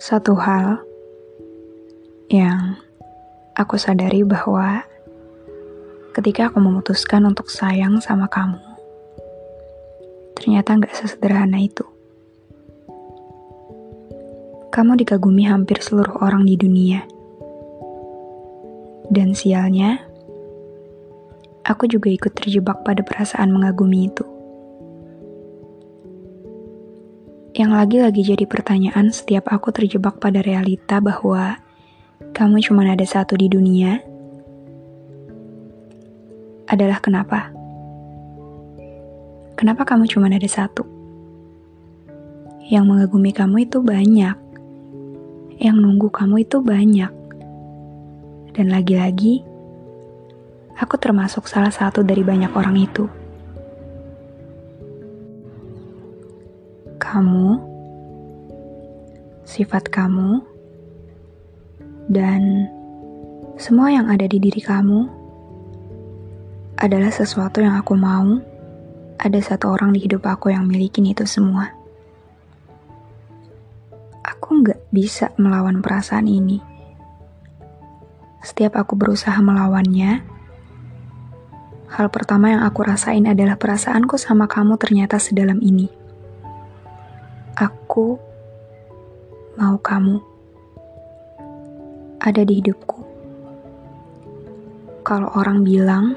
Satu hal yang aku sadari bahwa ketika aku memutuskan untuk sayang sama kamu, ternyata nggak sesederhana itu. Kamu dikagumi hampir seluruh orang di dunia. Dan sialnya, aku juga ikut terjebak pada perasaan mengagumi itu. Yang lagi-lagi jadi pertanyaan setiap aku terjebak pada realita bahwa kamu cuma ada satu di dunia adalah kenapa? Kenapa kamu cuma ada satu? Yang mengagumi kamu itu banyak. Yang nunggu kamu itu banyak. Dan lagi-lagi, aku termasuk salah satu dari banyak orang itu. Kamu, sifat kamu, dan semua yang ada di diri kamu adalah sesuatu yang aku mau. Ada satu orang di hidup aku yang milikin itu semua. Aku nggak bisa melawan perasaan ini. Setiap aku berusaha melawannya, hal pertama yang aku rasain adalah perasaanku sama kamu ternyata sedalam ini. Aku mau kamu ada di hidupku. Kalau orang bilang,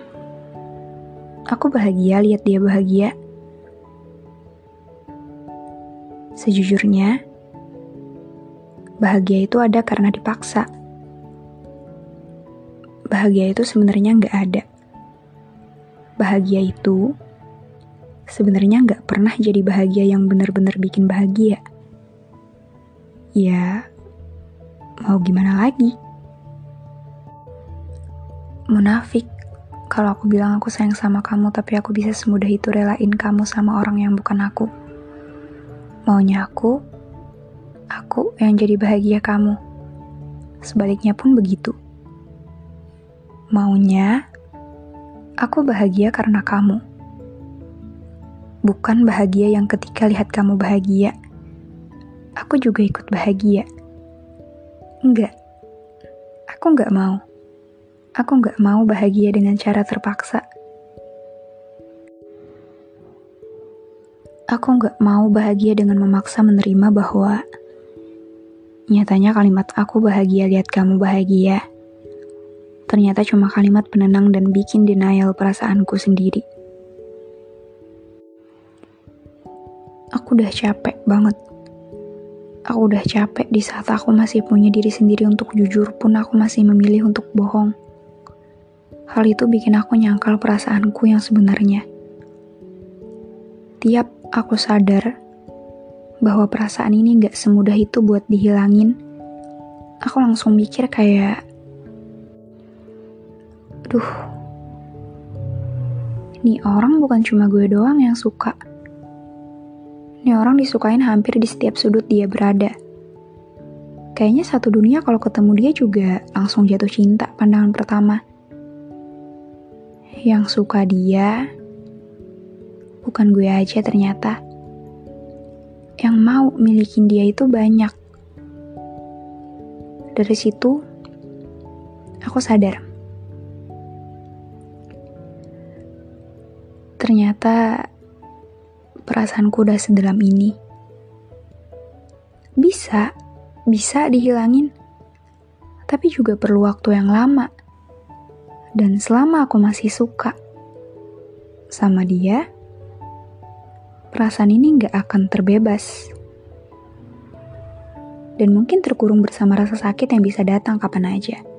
aku bahagia lihat dia bahagia. Sejujurnya, bahagia itu ada karena dipaksa. Bahagia itu sebenarnya nggak ada. Bahagia itu sebenarnya nggak pernah jadi bahagia yang benar-benar bikin bahagia. Ya, mau gimana lagi? Munafik kalau aku bilang aku sayang sama kamu tapi aku bisa semudah itu relain kamu sama orang yang bukan aku. Maunya aku, aku yang jadi bahagia kamu. Sebaliknya pun begitu. Maunya, aku bahagia karena kamu bukan bahagia yang ketika lihat kamu bahagia. Aku juga ikut bahagia. Enggak, aku enggak mau. Aku enggak mau bahagia dengan cara terpaksa. Aku enggak mau bahagia dengan memaksa menerima bahwa nyatanya kalimat aku bahagia lihat kamu bahagia. Ternyata cuma kalimat penenang dan bikin denial perasaanku sendiri. Aku udah capek banget. Aku udah capek di saat aku masih punya diri sendiri untuk jujur pun aku masih memilih untuk bohong. Hal itu bikin aku nyangkal perasaanku yang sebenarnya. Tiap aku sadar bahwa perasaan ini gak semudah itu buat dihilangin, aku langsung mikir kayak, duh, ini orang bukan cuma gue doang yang suka ini orang disukain hampir di setiap sudut dia berada. Kayaknya satu dunia kalau ketemu dia juga langsung jatuh cinta pandangan pertama. Yang suka dia bukan gue aja ternyata. Yang mau milikin dia itu banyak. Dari situ, aku sadar. Ternyata perasaanku udah sedalam ini. Bisa, bisa dihilangin. Tapi juga perlu waktu yang lama. Dan selama aku masih suka sama dia, perasaan ini gak akan terbebas. Dan mungkin terkurung bersama rasa sakit yang bisa datang kapan aja.